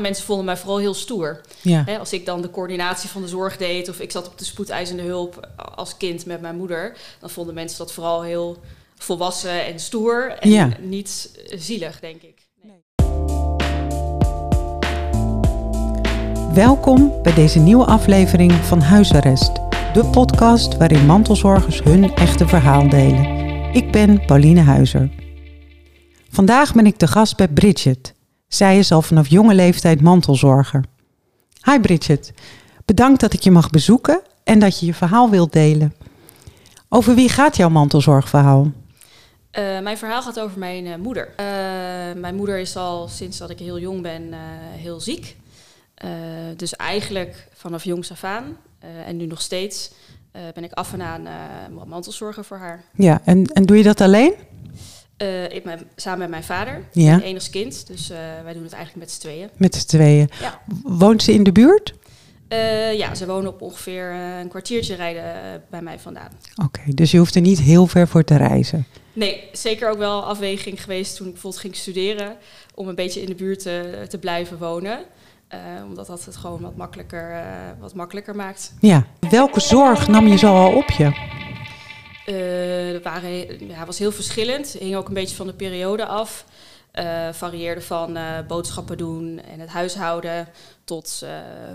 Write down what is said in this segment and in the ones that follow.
Mensen vonden mij vooral heel stoer. Ja. Als ik dan de coördinatie van de zorg deed of ik zat op de spoedeisende hulp als kind met mijn moeder, dan vonden mensen dat vooral heel volwassen en stoer en Ja. niet zielig, denk ik. Welkom bij deze nieuwe aflevering van Huisarrest, de podcast waarin mantelzorgers hun echte verhaal delen. Ik ben Pauline Huizer. Vandaag ben ik te gast bij Bridget. Zij is al vanaf jonge leeftijd mantelzorger. Hi Bridget, bedankt dat ik je mag bezoeken en dat je je verhaal wilt delen. Over wie gaat jouw mantelzorgverhaal? Eh, mijn verhaal gaat over mijn eh, moeder. Eh, mijn moeder is al sinds dat ik heel jong ben heel ziek. Dus eigenlijk vanaf jongs af aan en nu nog steeds ben ik af en aan mantelzorger voor haar. Ja, en, en doe je dat alleen? Eh, ik ben samen met mijn vader, Ja. enig kind. Dus eh, wij doen het eigenlijk met z'n tweeën. Met z'n tweeën. Ja. Woont ze in de buurt? Eh, ja, ze wonen op ongeveer een kwartiertje rijden bij mij vandaan. Oké, dus je hoeft er niet heel ver voor te reizen. Nee, zeker ook wel afweging geweest toen ik bijvoorbeeld ging studeren... om een beetje in de buurt te, te blijven wonen. Omdat dat het gewoon wat makkelijker, wat makkelijker maakt. Ja. Welke zorg nam je zo al op je? Waren, ja, was heel verschillend. Hing ook een beetje van de periode af. Eh varieerde van eh, boodschappen doen en het huishouden tot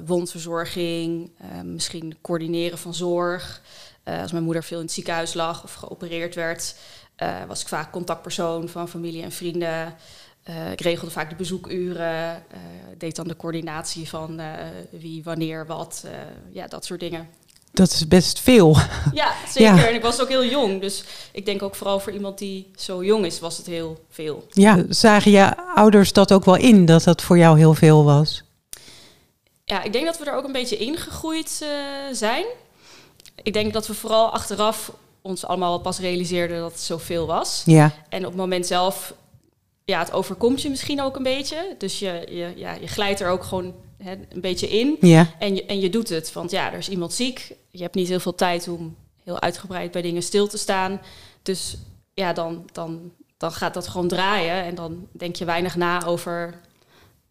wondverzorging, misschien coördineren van zorg. Als mijn moeder veel in het ziekenhuis lag of geopereerd werd, was ik vaak contactpersoon van familie en vrienden. Ik regelde vaak de bezoekuren, deed dan de coördinatie van wie, wanneer, wat, ja, dat soort dingen. Dat is best veel. Ja, zeker. Ja. En ik was ook heel jong. Dus ik denk ook vooral voor iemand die zo jong is, was het heel veel. Ja, zagen je ouders dat ook wel in, dat dat voor jou heel veel was? Ja, ik denk dat we er ook een beetje ingegroeid eh, zijn. Ik denk dat we vooral achteraf ons allemaal pas realiseerden dat het zoveel was. Ja, En op het moment zelf, ja, het overkomt je misschien ook een beetje. Dus je, je, ja, je glijdt er ook gewoon hè, een beetje in. ja, En je, en je doet het, want ja, er is iemand ziek. Je hebt niet heel veel tijd om heel uitgebreid bij dingen stil te staan. Dus ja, dan, dan, dan gaat dat gewoon draaien. En dan denk je weinig na over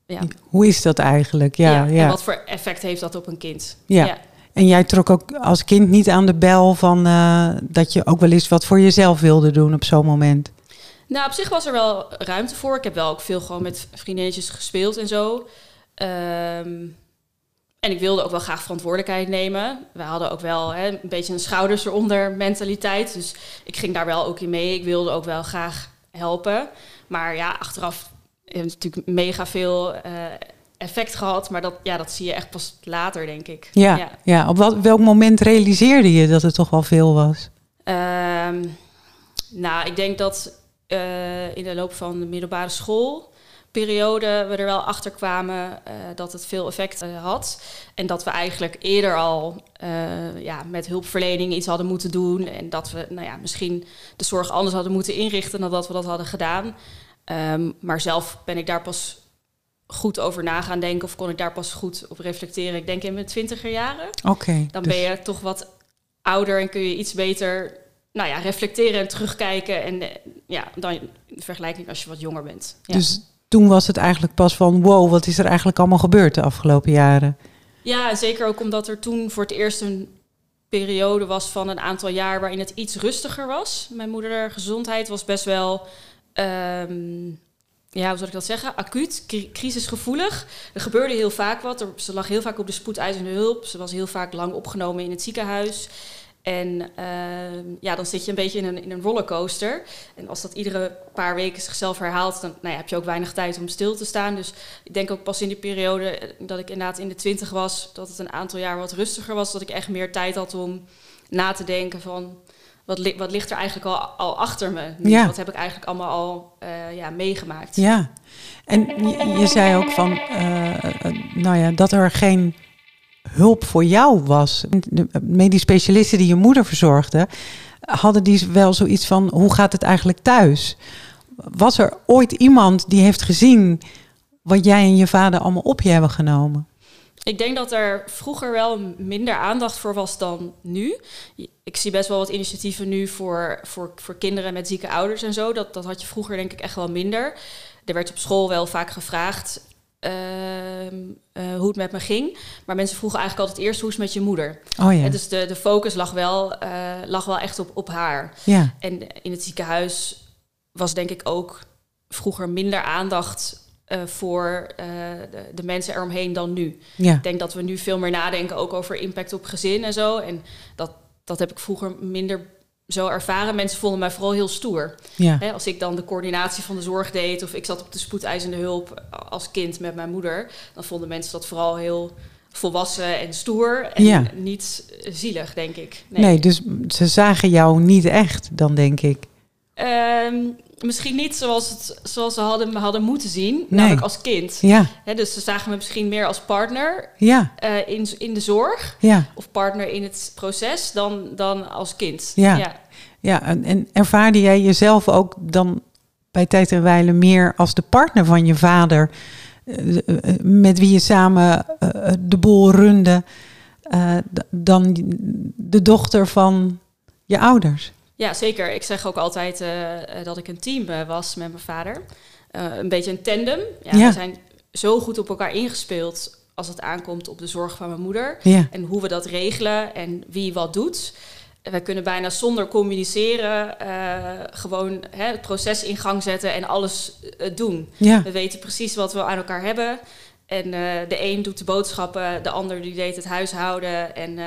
ja, hoe is dat eigenlijk? Ja, ja, ja. en wat voor effect heeft dat op een kind. Ja. En jij trok ook als kind niet aan de bel van eh, dat je ook wel eens wat voor jezelf wilde doen op zo'n moment. Nou, op zich was er wel ruimte voor. Ik heb wel ook veel gewoon met vriendinnetjes gespeeld en zo. Ehm, en ik wilde ook wel graag verantwoordelijkheid nemen. We hadden ook wel hè, een beetje een schouders eronder mentaliteit. Dus ik ging daar wel ook in mee. Ik wilde ook wel graag helpen. Maar ja, achteraf heeft het natuurlijk mega veel eh, effect gehad. Maar dat, ja, dat zie je echt pas later, denk ik. Ja, ja. op wat, welk moment realiseerde je dat het toch wel veel was? Ehm, nou, ik denk dat eh, in de loop van de middelbare schoolperiode we er wel achter kwamen eh, dat het veel effect eh, had. En dat we eigenlijk eerder al eh, ja, met hulpverlening iets hadden moeten doen. En dat we nou ja, misschien de zorg anders hadden moeten inrichten dan dat we dat hadden gedaan. Ehm, maar zelf ben ik daar pas goed over na gaan denken of kon ik daar pas goed op reflecteren. Ik denk in mijn twintiger jaren. Oké. Dan dus- ben je toch wat ouder en kun je iets beter nou ja, reflecteren en terugkijken. En ja, dan in vergelijking als je wat jonger bent. Ja, Dus toen was het eigenlijk pas van wow, wat is er eigenlijk allemaal gebeurd de afgelopen jaren? ja zeker ook omdat er toen voor het eerst een periode was van een aantal jaar waarin het iets rustiger was. Mijn moeder gezondheid was best wel, ehm, ja, hoe zou ik dat zeggen, acuut, cri- crisisgevoelig. Er gebeurde heel vaak wat. Ze lag heel vaak op de spoedeisende hulp. Ze was heel vaak lang opgenomen in het ziekenhuis. En ehm, ja, dan zit je een beetje in een, in een rollercoaster. En als dat iedere paar weken zichzelf herhaalt, dan nou ja, heb je ook weinig tijd om stil te staan. Dus ik denk ook pas in die periode eh, dat ik inderdaad in de twintig was, dat het een aantal jaar wat rustiger was. Dat ik echt meer tijd had om na te denken van wat, li- wat ligt er eigenlijk al, al achter me? Ja. Wat heb ik eigenlijk allemaal al eh, ja, meegemaakt? Ja. En je, je zei ook van, eh, nou ja, dat er geen hulp voor jou was. De medisch specialisten die je moeder verzorgde, hadden die wel zoiets van, hoe gaat het eigenlijk thuis? Was er ooit iemand die heeft gezien wat jij en je vader allemaal op je hebben genomen? Ik denk dat er vroeger wel minder aandacht voor was dan nu. Ik zie best wel wat initiatieven nu voor, voor, voor kinderen met zieke ouders en zo. Dat, dat had je vroeger denk ik echt wel minder. Er werd op school wel vaak gevraagd. Eh, ehm, eh, hoe het met me ging. Maar mensen vroegen eigenlijk altijd eerst hoe is het met je moeder. Oh ja. En dus de, de focus lag wel, eh, lag wel echt op, op haar. Ja. En in het ziekenhuis was denk ik ook vroeger minder aandacht eh, voor de, de mensen eromheen dan nu. Ja. Ik denk dat we nu veel meer nadenken ook over impact op gezin en zo. En dat, dat heb ik vroeger minder zo ervaren. Mensen vonden mij vooral heel stoer. Ja. Als ik dan de coördinatie van de zorg deed... of ik zat op de spoedeisende hulp als kind met mijn moeder... dan vonden mensen dat vooral heel volwassen en stoer. En Ja. niet zielig, denk ik. Nee. dus ze zagen jou niet echt, dan denk ik. Ehm, misschien niet zoals, het, zoals ze hadden, me hadden moeten zien, Nee. namelijk als kind. Ja, dus ze zagen me misschien meer als partner ja, eh, in, in de zorg ja. of partner in het proces dan, dan als kind. Ja. ja. Ja, en, en ervaarde jij jezelf ook dan bij tijd en wijle meer als de partner van je vader, eh, eh, met wie je samen de boel runde, dan de dochter van je ouders? Ja, zeker. Ik zeg ook altijd eh, eh, dat ik een team eh, was met mijn vader. Een beetje een tandem. Ja, Ja. We zijn zo goed op elkaar ingespeeld als het aankomt op de zorg van mijn moeder. Ja, En hoe we dat regelen en wie wat doet. We kunnen bijna zonder communiceren gewoon hè, het proces in gang zetten en alles doen. ja, We weten precies wat we aan elkaar hebben. En de een doet de boodschappen, de ander die deed het huishouden. En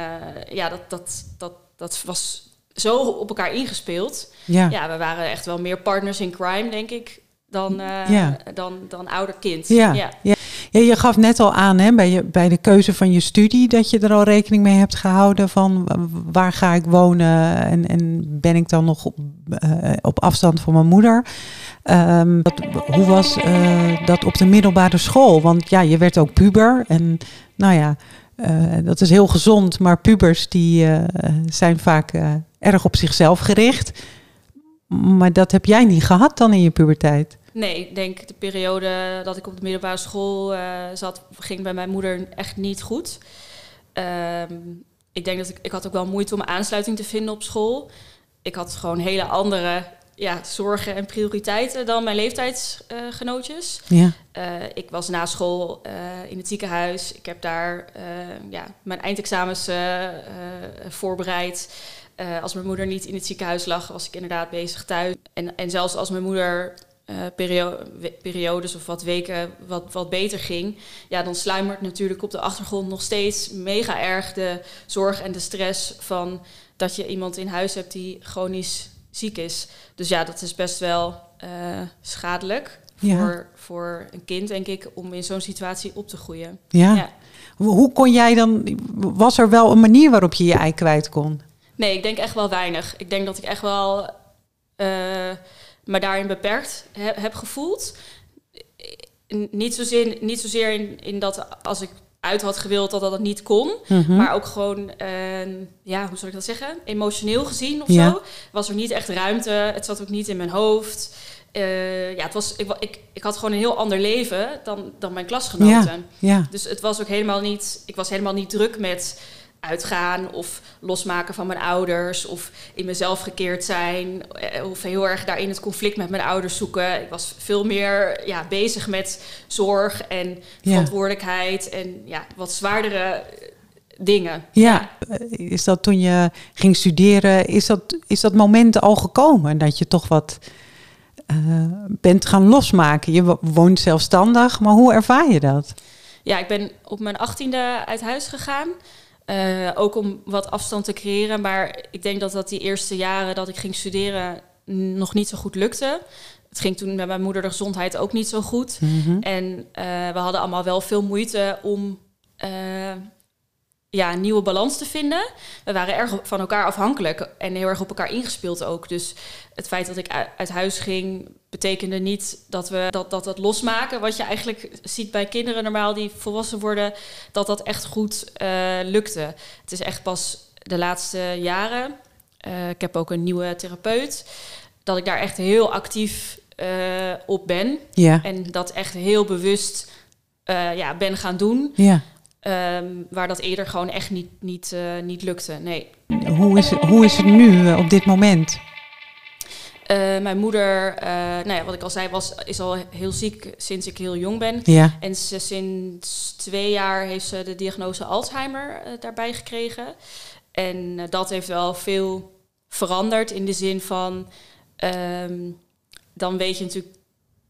ja, dat, dat, dat, dat was zo op elkaar ingespeeld. ja. Ja, we waren echt wel meer partners in crime, denk ik, dan, eh, Ja. dan, dan ouder-kind. Ja, ja. ja. je gaf net al aan hè, bij, je, bij de keuze van je studie dat je er al rekening mee hebt gehouden van wa- waar ga ik wonen en, en ben ik dan nog op, eh, op afstand van mijn moeder. Ehm, dat, hoe was eh, dat op de middelbare school? Want ja, je werd ook puber en nou ja, dat is heel gezond, maar pubers die zijn vaak erg op zichzelf gericht. Maar dat heb jij niet gehad dan in je puberteit? Nee, ik denk de periode dat ik op de middelbare school eh, zat, ging bij mijn moeder echt niet goed. Ehm, ik denk dat ik, ik had ook wel moeite om aansluiting te vinden op school. Ik had gewoon hele andere ja, zorgen en prioriteiten dan mijn leeftijdsgenootjes. Ja, Eh, ik was na school eh, in het ziekenhuis. Ik heb daar ja, mijn eindexamens voorbereid. Eh, als mijn moeder niet in het ziekenhuis lag, was ik inderdaad bezig thuis. En, en zelfs als mijn moeder eh, perio- periodes of wat weken wat, wat beter ging, ja, dan sluimert natuurlijk op de achtergrond nog steeds mega erg de zorg en de stress van dat je iemand in huis hebt die chronisch ziek is. Dus ja, dat is best wel eh, schadelijk Ja. voor, voor een kind, denk ik, om in zo'n situatie op te groeien. ja. Ja. Hoe kon jij dan, was er wel een manier waarop je je ei kwijt kon? Nee, ik denk echt wel weinig. Ik denk dat ik echt wel eh me daarin beperkt he- heb gevoeld. Niet zozeer, niet zozeer in, in dat als ik uit had gewild dat dat niet kon. Mhm. Maar ook gewoon, eh, ja, hoe zal ik dat zeggen? Emotioneel gezien of Ja. zo. Was er niet echt ruimte. Het zat ook niet in mijn hoofd. Eh, ja, het was, ik, ik, ik had gewoon een heel ander leven dan, dan mijn klasgenoten. Ja, Dus het was ook helemaal niet, ik was helemaal niet druk met uitgaan of losmaken van mijn ouders of in mezelf gekeerd zijn eh, of heel erg daarin het conflict met mijn ouders zoeken. Ik was veel meer ja, bezig met zorg en Ja. verantwoordelijkheid en ja, wat zwaardere eh, dingen. ja. Is dat toen je ging studeren, is dat, is dat moment al gekomen dat je toch wat eh, bent gaan losmaken? Je wo- woont zelfstandig, maar hoe ervaar je dat? Ja, ik ben op mijn achttiende uit huis gegaan. Eh, ook om wat afstand te creëren. Maar ik denk dat dat die eerste jaren dat ik ging studeren nog niet zo goed lukte. Het ging toen met mijn moeder de gezondheid ook niet zo goed. Mhm. En eh, we hadden allemaal wel veel moeite om eh, ja, een nieuwe balans te vinden. We waren erg van elkaar afhankelijk en heel erg op elkaar ingespeeld ook. Dus het feit dat ik uit huis ging, betekende niet dat we dat, dat, dat losmaken. Wat je eigenlijk ziet bij kinderen normaal die volwassen worden, dat dat echt goed eh, lukte. Het is echt pas de laatste jaren. eh, ik heb ook een nieuwe therapeut. Dat ik daar echt heel actief eh, op ben. Ja, En dat echt heel bewust ja, ben gaan doen. ja. Ehm, waar dat eerder gewoon echt niet, niet, eh, niet lukte. Nee. Hoe is, het- hoe is het nu eh, op dit moment? mijn moeder, nou ja, wat ik al zei, was, is al heel ziek sinds ik heel jong ben. Ja. En ze, sinds twee jaar heeft ze de diagnose Alzheimer daarbij gekregen. En dat heeft wel veel veranderd in de zin van... ehm, dan weet je natuurlijk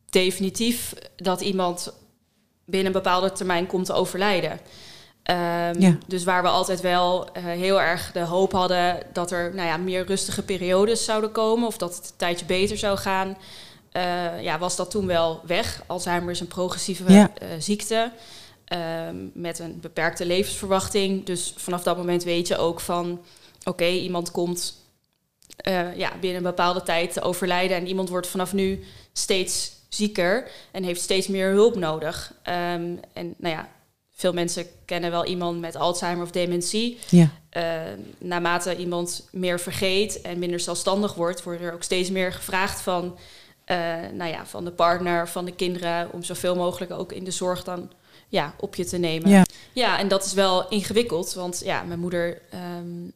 definitief dat iemand binnen een bepaalde termijn komt te overlijden. Ehm, Ja. Dus waar we altijd wel eh, heel erg de hoop hadden dat er nou ja, meer rustige periodes zouden komen of dat het een tijdje beter zou gaan, eh, ja, was dat toen wel weg. Alzheimer is een progressieve Ja. eh, ziekte ehm, met een beperkte levensverwachting. Dus vanaf dat moment weet je ook van oké, iemand komt ja, binnen een bepaalde tijd te overlijden en iemand wordt vanaf nu steeds zieker en heeft steeds meer hulp nodig. Ehm, en nou ja, veel mensen kennen wel iemand met Alzheimer of dementie. Ja. Eh, naarmate iemand meer vergeet en minder zelfstandig wordt, wordt er ook steeds meer gevraagd van, eh, nou ja, van de partner, van de kinderen, om zoveel mogelijk ook in de zorg dan ja, op je te nemen. Ja. ja, en dat is wel ingewikkeld, want ja, mijn moeder ehm,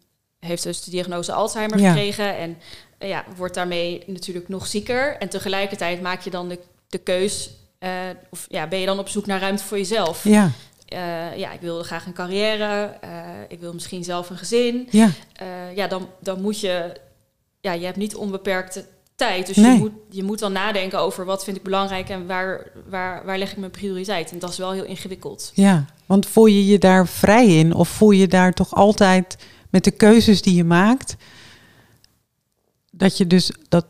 heeft dus de diagnose Alzheimer Ja. gekregen en eh, ja, wordt daarmee natuurlijk nog zieker. En tegelijkertijd maak je dan de, de keus, eh, of ja, ben je dan op zoek naar ruimte voor jezelf? Ja. Eh, ja, ik wilde graag een carrière. ik wil misschien zelf een gezin. Ja. Ja, dan, dan moet je... Ja, je hebt niet onbeperkte tijd. Dus Nee. je, moet, je moet dan nadenken over wat vind ik belangrijk... en waar, waar, waar leg ik mijn prioriteit. En dat is wel heel ingewikkeld. Ja, want voel je je daar vrij in? Of voel je daar toch altijd met de keuzes die je maakt, dat je dus dat,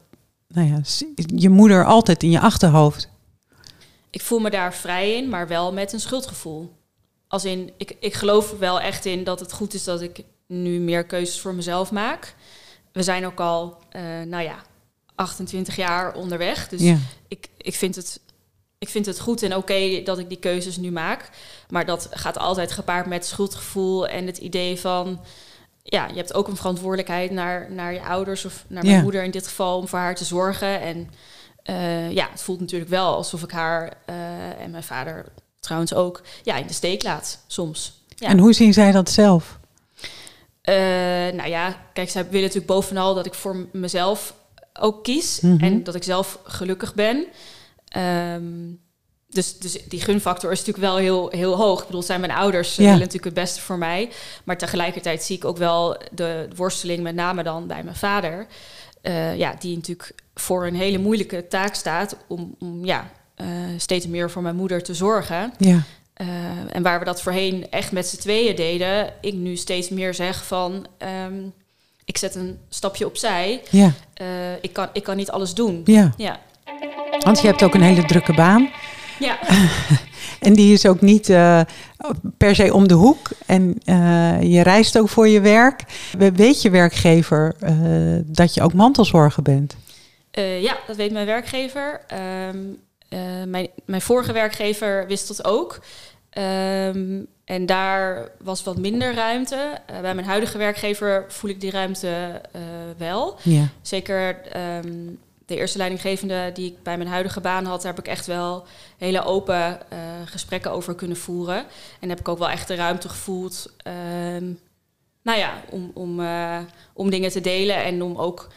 nou ja, je moeder altijd in je achterhoofd. Ik voel me daar vrij in, maar wel met een schuldgevoel. Als in, ik, ik geloof wel echt in dat het goed is dat ik nu meer keuzes voor mezelf maak. We zijn ook al, eh, nou ja, 28 jaar onderweg. Dus ja, ik, ik, vind het, ik vind het goed en oké dat ik die keuzes nu maak. Maar dat gaat altijd gepaard met schuldgevoel en het idee van... Ja, je hebt ook een verantwoordelijkheid naar, naar je ouders of naar mijn Ja. moeder in dit geval... om voor haar te zorgen. En eh, ja, het voelt natuurlijk wel alsof ik haar eh, en mijn vader trouwens ook... Ja, in de steek laat, soms. Ja. En hoe zien zij dat zelf? Eh, nou ja, kijk, zij willen natuurlijk bovenal dat ik voor mezelf ook kies Mhm. en dat ik zelf gelukkig ben. Ehm, dus, dus die gunfactor is natuurlijk wel heel, heel hoog. Ik bedoel, zijn mijn ouders, Ja. willen natuurlijk het beste voor mij. Maar tegelijkertijd zie ik ook wel de worsteling, met name dan bij mijn vader. eh, ja, die natuurlijk voor een hele moeilijke taak staat om, om ja, eh, steeds meer voor mijn moeder te zorgen. Ja, Uh, en waar we dat voorheen echt met z'n tweeën deden, ik nu steeds meer zeg van, ehm, ik zet een stapje opzij. ja, ik, kan, ik kan niet alles doen. ja. Ja, Want je hebt ook een hele drukke baan. Ja. En die is ook niet eh, per se om de hoek. En eh, je reist ook voor je werk. We- Weet je werkgever eh, dat je ook mantelzorger bent? Ja dat weet mijn werkgever. Ehm, mijn, mijn vorige werkgever wist dat ook. Ehm, en daar was wat minder ruimte. Uh, bij mijn huidige werkgever voel ik die ruimte uh, wel. Ja. Zeker ehm, de eerste leidinggevende die ik bij mijn huidige baan had, daar heb ik echt wel hele open uh, gesprekken over kunnen voeren. En heb ik ook wel echt de ruimte gevoeld. Um, nou ja, om, om, uh, om dingen te delen en om ook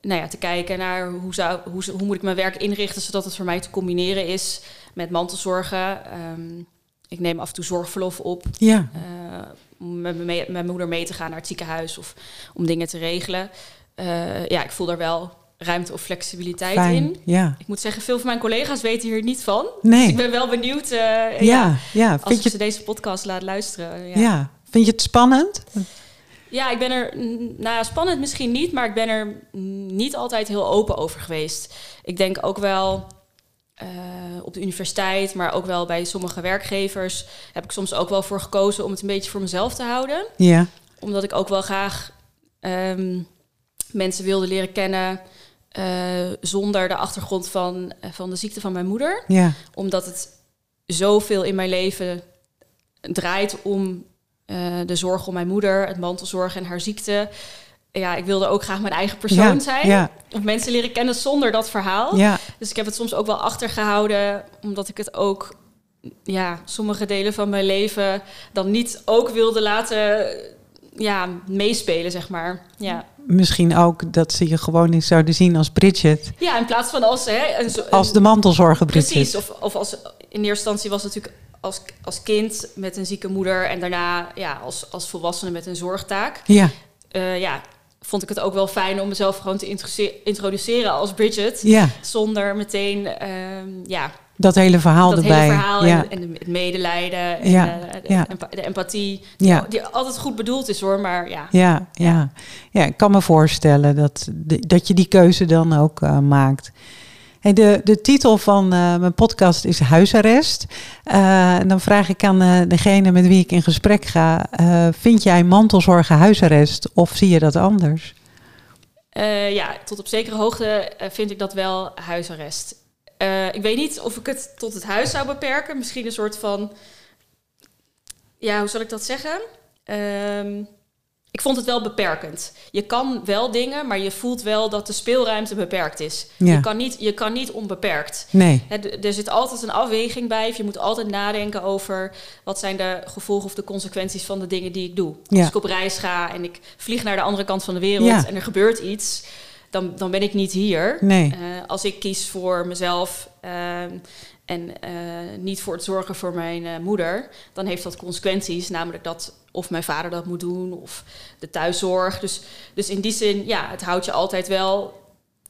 nou ja, te kijken naar hoe, zou, hoe, hoe moet ik mijn werk inrichten zodat het voor mij te combineren is met mantelzorgen. Um, ik neem af en toe zorgverlof op. Ja. Uh, om met mijn moeder mee te gaan naar het ziekenhuis of om dingen te regelen. Uh, ja, ik voel daar wel ruimte of flexibiliteit Fijn, in. Ja. Ik moet zeggen, veel van mijn collega's weten hier niet van. Nee. Dus ik ben wel benieuwd uh, ja, ja, ja. als ik je... ze deze podcast laat luisteren. Ja. ja. Vind je het spannend? Ja, ik ben er, nou spannend misschien niet, maar ik ben er niet altijd heel open over geweest. Ik denk ook wel uh, op de universiteit, maar ook wel bij sommige werkgevers heb ik soms ook wel voor gekozen om het een beetje voor mezelf te houden. Ja. Omdat ik ook wel graag um, mensen wilde leren kennen zonder de achtergrond van, uh, van de ziekte van mijn moeder. Ja. Omdat het zoveel in mijn leven draait om uh, de zorg om mijn moeder, het mantelzorg en haar ziekte. Ja, ik wilde ook graag mijn eigen persoon ja, zijn. Ja. Of mensen leren kennen zonder dat verhaal. Ja. Dus ik heb het soms ook wel achtergehouden, omdat ik het ook, ja, sommige delen van mijn leven dan niet ook wilde laten, ja, meespelen, zeg maar. Ja. Misschien ook dat ze je gewoon eens zouden zien als Bridget. Ja, in plaats van als... Hè, een, Als de mantelzorger Bridget. Precies, of, of als, in eerste instantie was het natuurlijk als, als kind met een zieke moeder... en daarna ja, als, als volwassene met een zorgtaak. Ja, Eh, ja, vond ik het ook wel fijn om mezelf gewoon te introduce- introduceren als Bridget. ja, Zonder meteen ehm, ja, dat hele verhaal dat erbij. hele verhaal ja. en, en het medelijden en Ja, eh, de, ja. empa- de empathie. Die altijd goed bedoeld is hoor, maar ja. Ja, ja. ja, ik kan me voorstellen dat, de- dat je die keuze dan ook eh, maakt. Hey, de, de titel van eh, mijn podcast is Huisarrest. En dan vraag ik aan degene met wie ik in gesprek ga: Vind jij mantelzorgen huisarrest of zie je dat anders? Ja, tot op zekere hoogte vind ik dat wel huisarrest. Eh, ik weet niet of ik het tot het huis zou beperken. Misschien een soort van. Ja, hoe zal ik dat zeggen? Ehm, ik vond het wel beperkend. Je kan wel dingen, maar je voelt wel dat de speelruimte beperkt is. Ja. Je, kan niet, je kan niet onbeperkt. Nee. Er zit altijd een afweging bij. Of je moet altijd nadenken over wat zijn de gevolgen of de consequenties van de dingen die ik doe. Als Ja. ik op reis ga en ik vlieg naar de andere kant van de wereld Ja. en er gebeurt iets, dan, dan ben ik niet hier. Nee. Eh, als ik kies voor mezelf ehm, en eh, niet voor het zorgen voor mijn eh, moeder, dan heeft dat consequenties. Namelijk dat of mijn vader dat moet doen of de thuiszorg. Dus, dus in die zin, ja, het houdt je altijd wel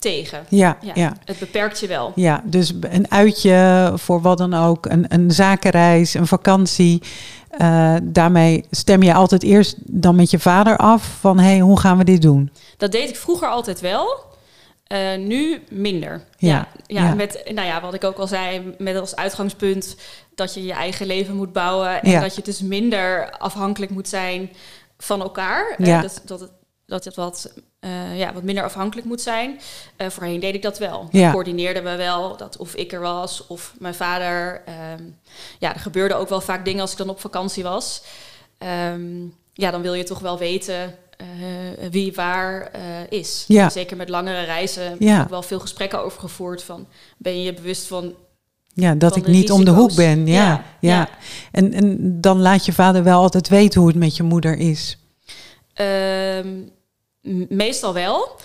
tegen. Ja, Ja, ja. Het beperkt je wel. Ja, dus een uitje voor wat dan ook, een, een zakenreis, een vakantie. eh, daarmee stem je altijd eerst dan met je vader af van hé, hey, hoe gaan we dit doen? Dat deed ik vroeger altijd wel. Eh, nu minder. Ja, Ja. Met, nou ja, wat ik ook al zei, met als uitgangspunt dat je je eigen leven moet bouwen. En Ja. dat je dus minder afhankelijk moet zijn van elkaar. Ja. dat, dat, dat het wat, eh, ja, wat minder afhankelijk moet zijn. Eh, voorheen deed ik dat wel. Ja. Coördineerden we wel dat of ik er was of mijn vader. Ehm, ja, er gebeurden ook wel vaak dingen als ik dan op vakantie was. Ehm, ja, dan wil je toch wel weten eh, wie waar is. Ja. Zeker met langere reizen Ja. heb ik wel veel gesprekken over gevoerd. Van, ben je je bewust van... Ja, dat ik niet om de hoek ben. Ja, ja. En, en dan laat je vader wel altijd weten hoe het met je moeder is. Ehm, meestal wel.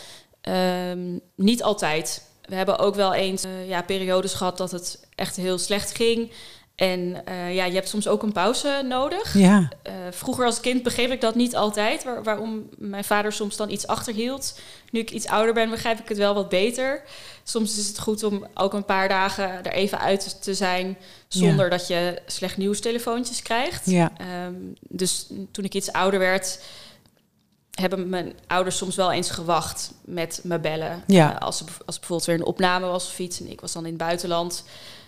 Ehm, niet altijd. We hebben ook wel eens eh, ja, periodes gehad dat het echt heel slecht ging. En eh, ja, je hebt soms ook een pauze nodig. Ja, Eh, vroeger als kind begreep ik dat niet altijd, waar- waarom mijn vader soms dan iets achterhield. Nu ik iets ouder ben, begrijp ik het wel wat beter. Soms is het goed om ook een paar dagen er even uit te zijn, zonder dat je slecht nieuwstelefoontjes krijgt. ja, Ehm, dus toen ik iets ouder werd, hebben mijn ouders soms wel eens gewacht met me bellen. Ja. Eh, als, er, als er bijvoorbeeld weer een opname was of iets en ik was dan in het buitenland,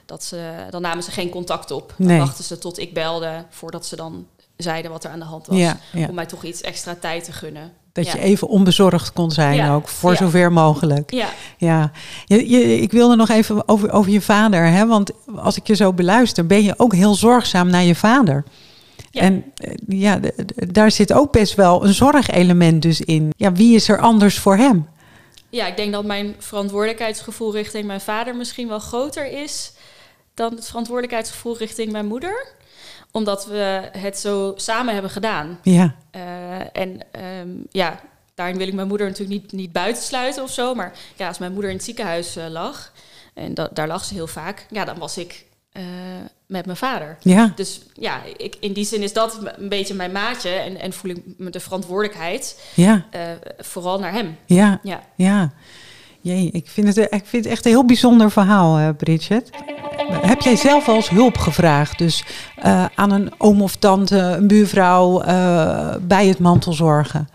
dat ze, dan namen ze geen contact op. Dan Nee. wachten ze tot ik belde voordat ze dan zeiden wat er aan de hand was. ja, ja. Om mij toch iets extra tijd te gunnen. Dat ja. je even onbezorgd kon zijn ook, voor zover mogelijk. Ja, Ja, je, je, ik wilde nog even over, over je vader, hè? want als ik je zo beluister, ben je ook heel zorgzaam naar je vader. Ja. En eh, ja, daar zit ook best wel een zorgelement dus in. Ja, wie is er anders voor hem? ja, ik denk dat mijn verantwoordelijkheidsgevoel richting mijn vader misschien wel groter is dan het verantwoordelijkheidsgevoel richting mijn moeder. Omdat we het zo samen hebben gedaan. Ja, Eh, en ehm, ja, daarin wil ik mijn moeder natuurlijk niet, niet buitensluiten of zo. Maar ja, als mijn moeder in het ziekenhuis eh, lag, en da- daar lag ze heel vaak, ja, dan was ik eh, met mijn vader. ja, Dus ja, ik, in die zin is dat een beetje mijn maatje en, en voel ik me de verantwoordelijkheid ja, eh, vooral naar hem. ja, Ja. ja. Jee, ik vind, het, ik vind het echt een heel bijzonder verhaal, eh, Bridget. Heb jij zelf eens hulp gevraagd? Dus eh, aan een oom of tante, een buurvrouw eh, bij het mantelzorgen?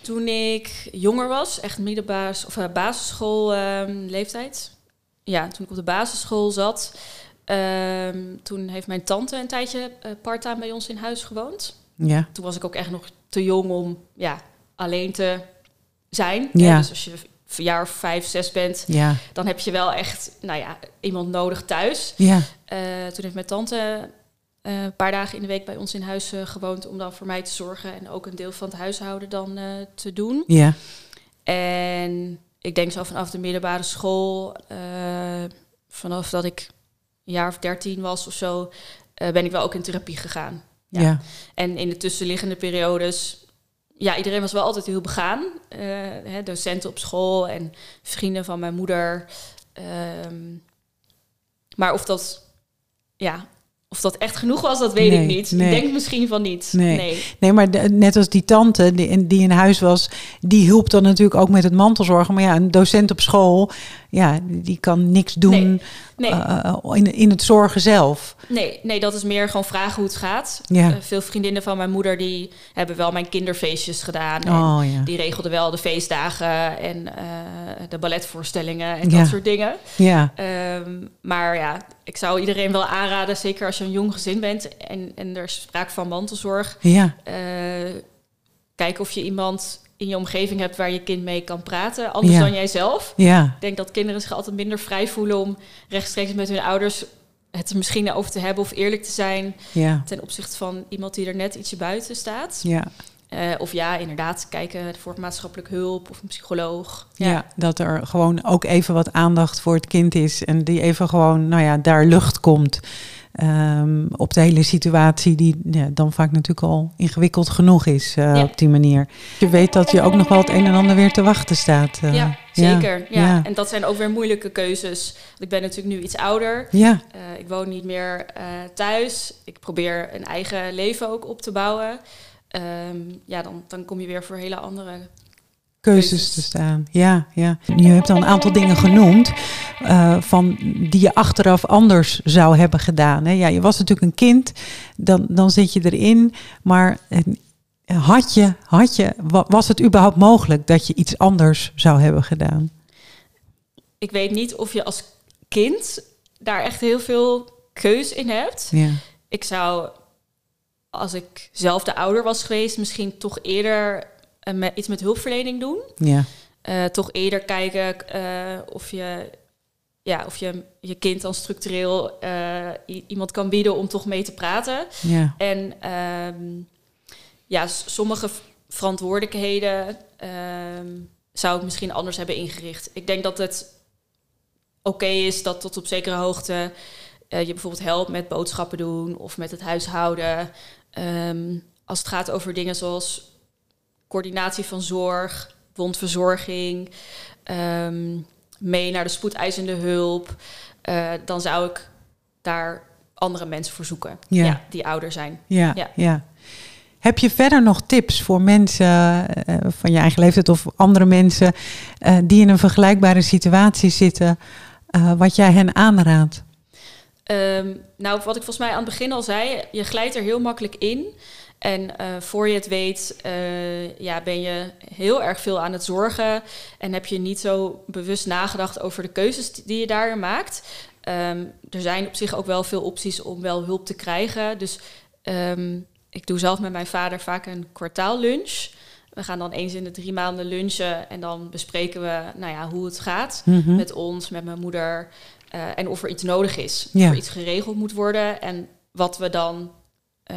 Toen ik jonger was, echt middelbaas of basisschool ehm, leeftijd. Ja, toen ik op de basisschool zat, ehm, toen heeft mijn tante een tijdje uh, part-time bij ons in huis gewoond. Ja, Toen was ik ook echt nog te jong om ja, alleen te zijn. Ja. Hè? Dus als je jaar of vijf, zes bent, ja, dan heb je wel echt nou ja, iemand nodig thuis. ja, Eh, toen heeft mijn tante eh, een paar dagen in de week bij ons in huis gewoond om dan voor mij te zorgen en ook een deel van het huishouden dan te doen. ja, En ik denk zo vanaf de middelbare school, eh, vanaf dat ik een jaar of dertien was of zo, eh, ben ik wel ook in therapie gegaan. ja, Ja. En in de tussenliggende periodes ja, iedereen was wel altijd heel begaan. Uh, hè, docenten op school en vrienden van mijn moeder. Ehm, maar of dat, ja, of dat echt genoeg was, dat weet ik niet. Ik denk misschien van niet. Nee, nee. maar net als die tante die, die in huis was, die hielp dan natuurlijk ook met het mantelzorgen. Maar ja, een docent op school, ja, die kan niks doen nee. Uh, in, in het zorgen zelf. Nee, nee, dat is meer gewoon vragen hoe het gaat. Ja. Uh, veel vriendinnen van mijn moeder die hebben wel mijn kinderfeestjes gedaan. Oh, ja. Die regelden wel de feestdagen en uh, de balletvoorstellingen en dat soort dingen. Ja. Um, maar ja, ik zou iedereen wel aanraden, zeker als je een jong gezin bent en, en er is sprake van mantelzorg. Ja. kijken of je iemand in je omgeving hebt waar je kind mee kan praten, anders dan jijzelf. Ja. Ik denk dat kinderen zich altijd minder vrij voelen om rechtstreeks met hun ouders het er misschien over te hebben of eerlijk te zijn ja. ten opzichte van iemand die er net ietsje buiten staat. Ja. Uh, of ja, inderdaad, kijken voor maatschappelijk hulp of een psycholoog. Ja. ja. dat er gewoon ook even wat aandacht voor het kind is en die even gewoon, nou ja, daar lucht komt. Um, op de hele situatie die ja, dan vaak natuurlijk al ingewikkeld genoeg is uh, op die manier. Je weet dat je ook nog wel het een en ander weer te wachten staat. Uh, ja, zeker. Ja. ja. En dat zijn ook weer moeilijke keuzes. Want ik ben natuurlijk nu iets ouder. Ja. Uh, ik woon niet meer thuis. Ik probeer een eigen leven ook op te bouwen. Um, ja, dan, dan kom je weer voor hele andere keuzes te staan. Ja, ja. Je hebt al een aantal dingen genoemd uh, van die je achteraf anders zou hebben gedaan. Hè? Ja, je was natuurlijk een kind, dan, dan zit je erin. Maar eh, had je, had je, was het überhaupt mogelijk dat je iets anders zou hebben gedaan? Ik weet niet of je als kind daar echt heel veel keus in hebt. Ja. Ik zou, als ik zelf de ouder was geweest, misschien toch eerder met, iets met hulpverlening doen. Ja. Uh, toch eerder kijken uh, of je ja, of je je kind dan structureel iemand kan bieden om toch mee te praten. Ja. En um, ja, sommige verantwoordelijkheden um, zou ik misschien anders hebben ingericht. Ik denk dat het oké is dat tot op zekere hoogte je bijvoorbeeld helpt met boodschappen doen of met het huishouden. Um, als het gaat over dingen zoals coördinatie van zorg, wondverzorging, um, mee naar de spoedeisende hulp, uh, dan zou ik daar andere mensen voor zoeken ja. ja die ouder zijn. Ja, ja, ja. Heb je verder nog tips voor mensen uh, van je eigen leeftijd of andere mensen uh, die in een vergelijkbare situatie zitten, wat jij hen aanraadt? Um, nou, wat ik volgens mij aan het begin al zei, je glijdt er heel makkelijk in. En uh, voor je het weet, uh, ja, ben je heel erg veel aan het zorgen. En heb je niet zo bewust nagedacht over de keuzes die je daarin maakt. Um, er zijn op zich ook wel veel opties om wel hulp te krijgen. Dus um, ik doe zelf met mijn vader vaak een kwartaallunch. We gaan dan eens in de drie maanden lunchen en dan bespreken we nou ja, hoe het gaat mm -hmm. met ons, met mijn moeder. Uh, en of er iets nodig is, ja. of er iets geregeld moet worden en wat we dan uh,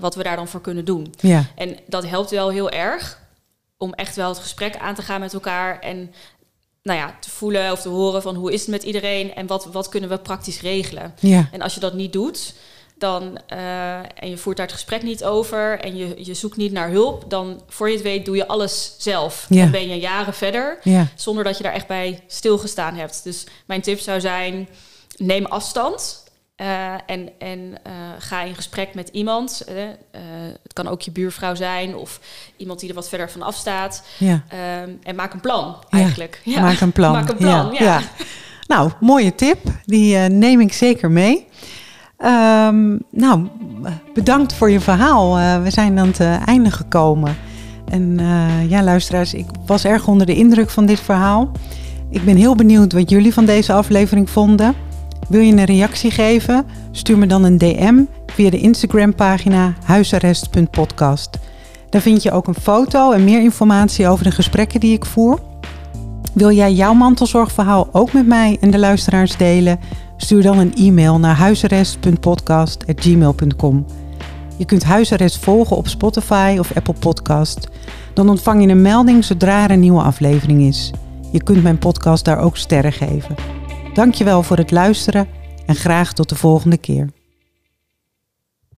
wat we daar dan voor kunnen doen. Ja. En dat helpt wel heel erg om echt wel het gesprek aan te gaan met elkaar en nou ja, te voelen of te horen van hoe is het met iedereen en wat, wat kunnen we praktisch regelen. Ja. En als je dat niet doet, dan, uh, en je voert daar het gesprek niet over en je, je zoekt niet naar hulp, dan voor je het weet doe je alles zelf. Ja. Dan ben je jaren verder ja. zonder dat je daar echt bij stilgestaan hebt. Dus mijn tip zou zijn, neem afstand. Uh, en en uh, ga in gesprek met iemand. Uh, het kan ook je buurvrouw zijn of iemand die er wat verder van afstaat. Ja. Ehm, en maak een plan eigenlijk. Ja, Maak een plan. maak een plan, ja. ja. Nou, mooie tip. Die neem ik zeker mee. Um, nou, bedankt voor je verhaal. we zijn aan het einde gekomen. En ja, luisteraars, ik was erg onder de indruk van dit verhaal. Ik ben heel benieuwd wat jullie van deze aflevering vonden. Wil je een reactie geven? Stuur me dan een DM via de Instagram-pagina huisarrest.podcast. Daar vind je ook een foto en meer informatie over de gesprekken die ik voer. Wil jij jouw mantelzorgverhaal ook met mij en de luisteraars delen? Stuur dan een e-mail naar huisarrest.podcast.gmail.com. Je kunt huisarrest volgen op Spotify of Apple Podcast. Dan ontvang je een melding zodra er een nieuwe aflevering is. Je kunt mijn podcast daar ook sterren geven. Dankjewel voor het luisteren en graag tot de volgende keer.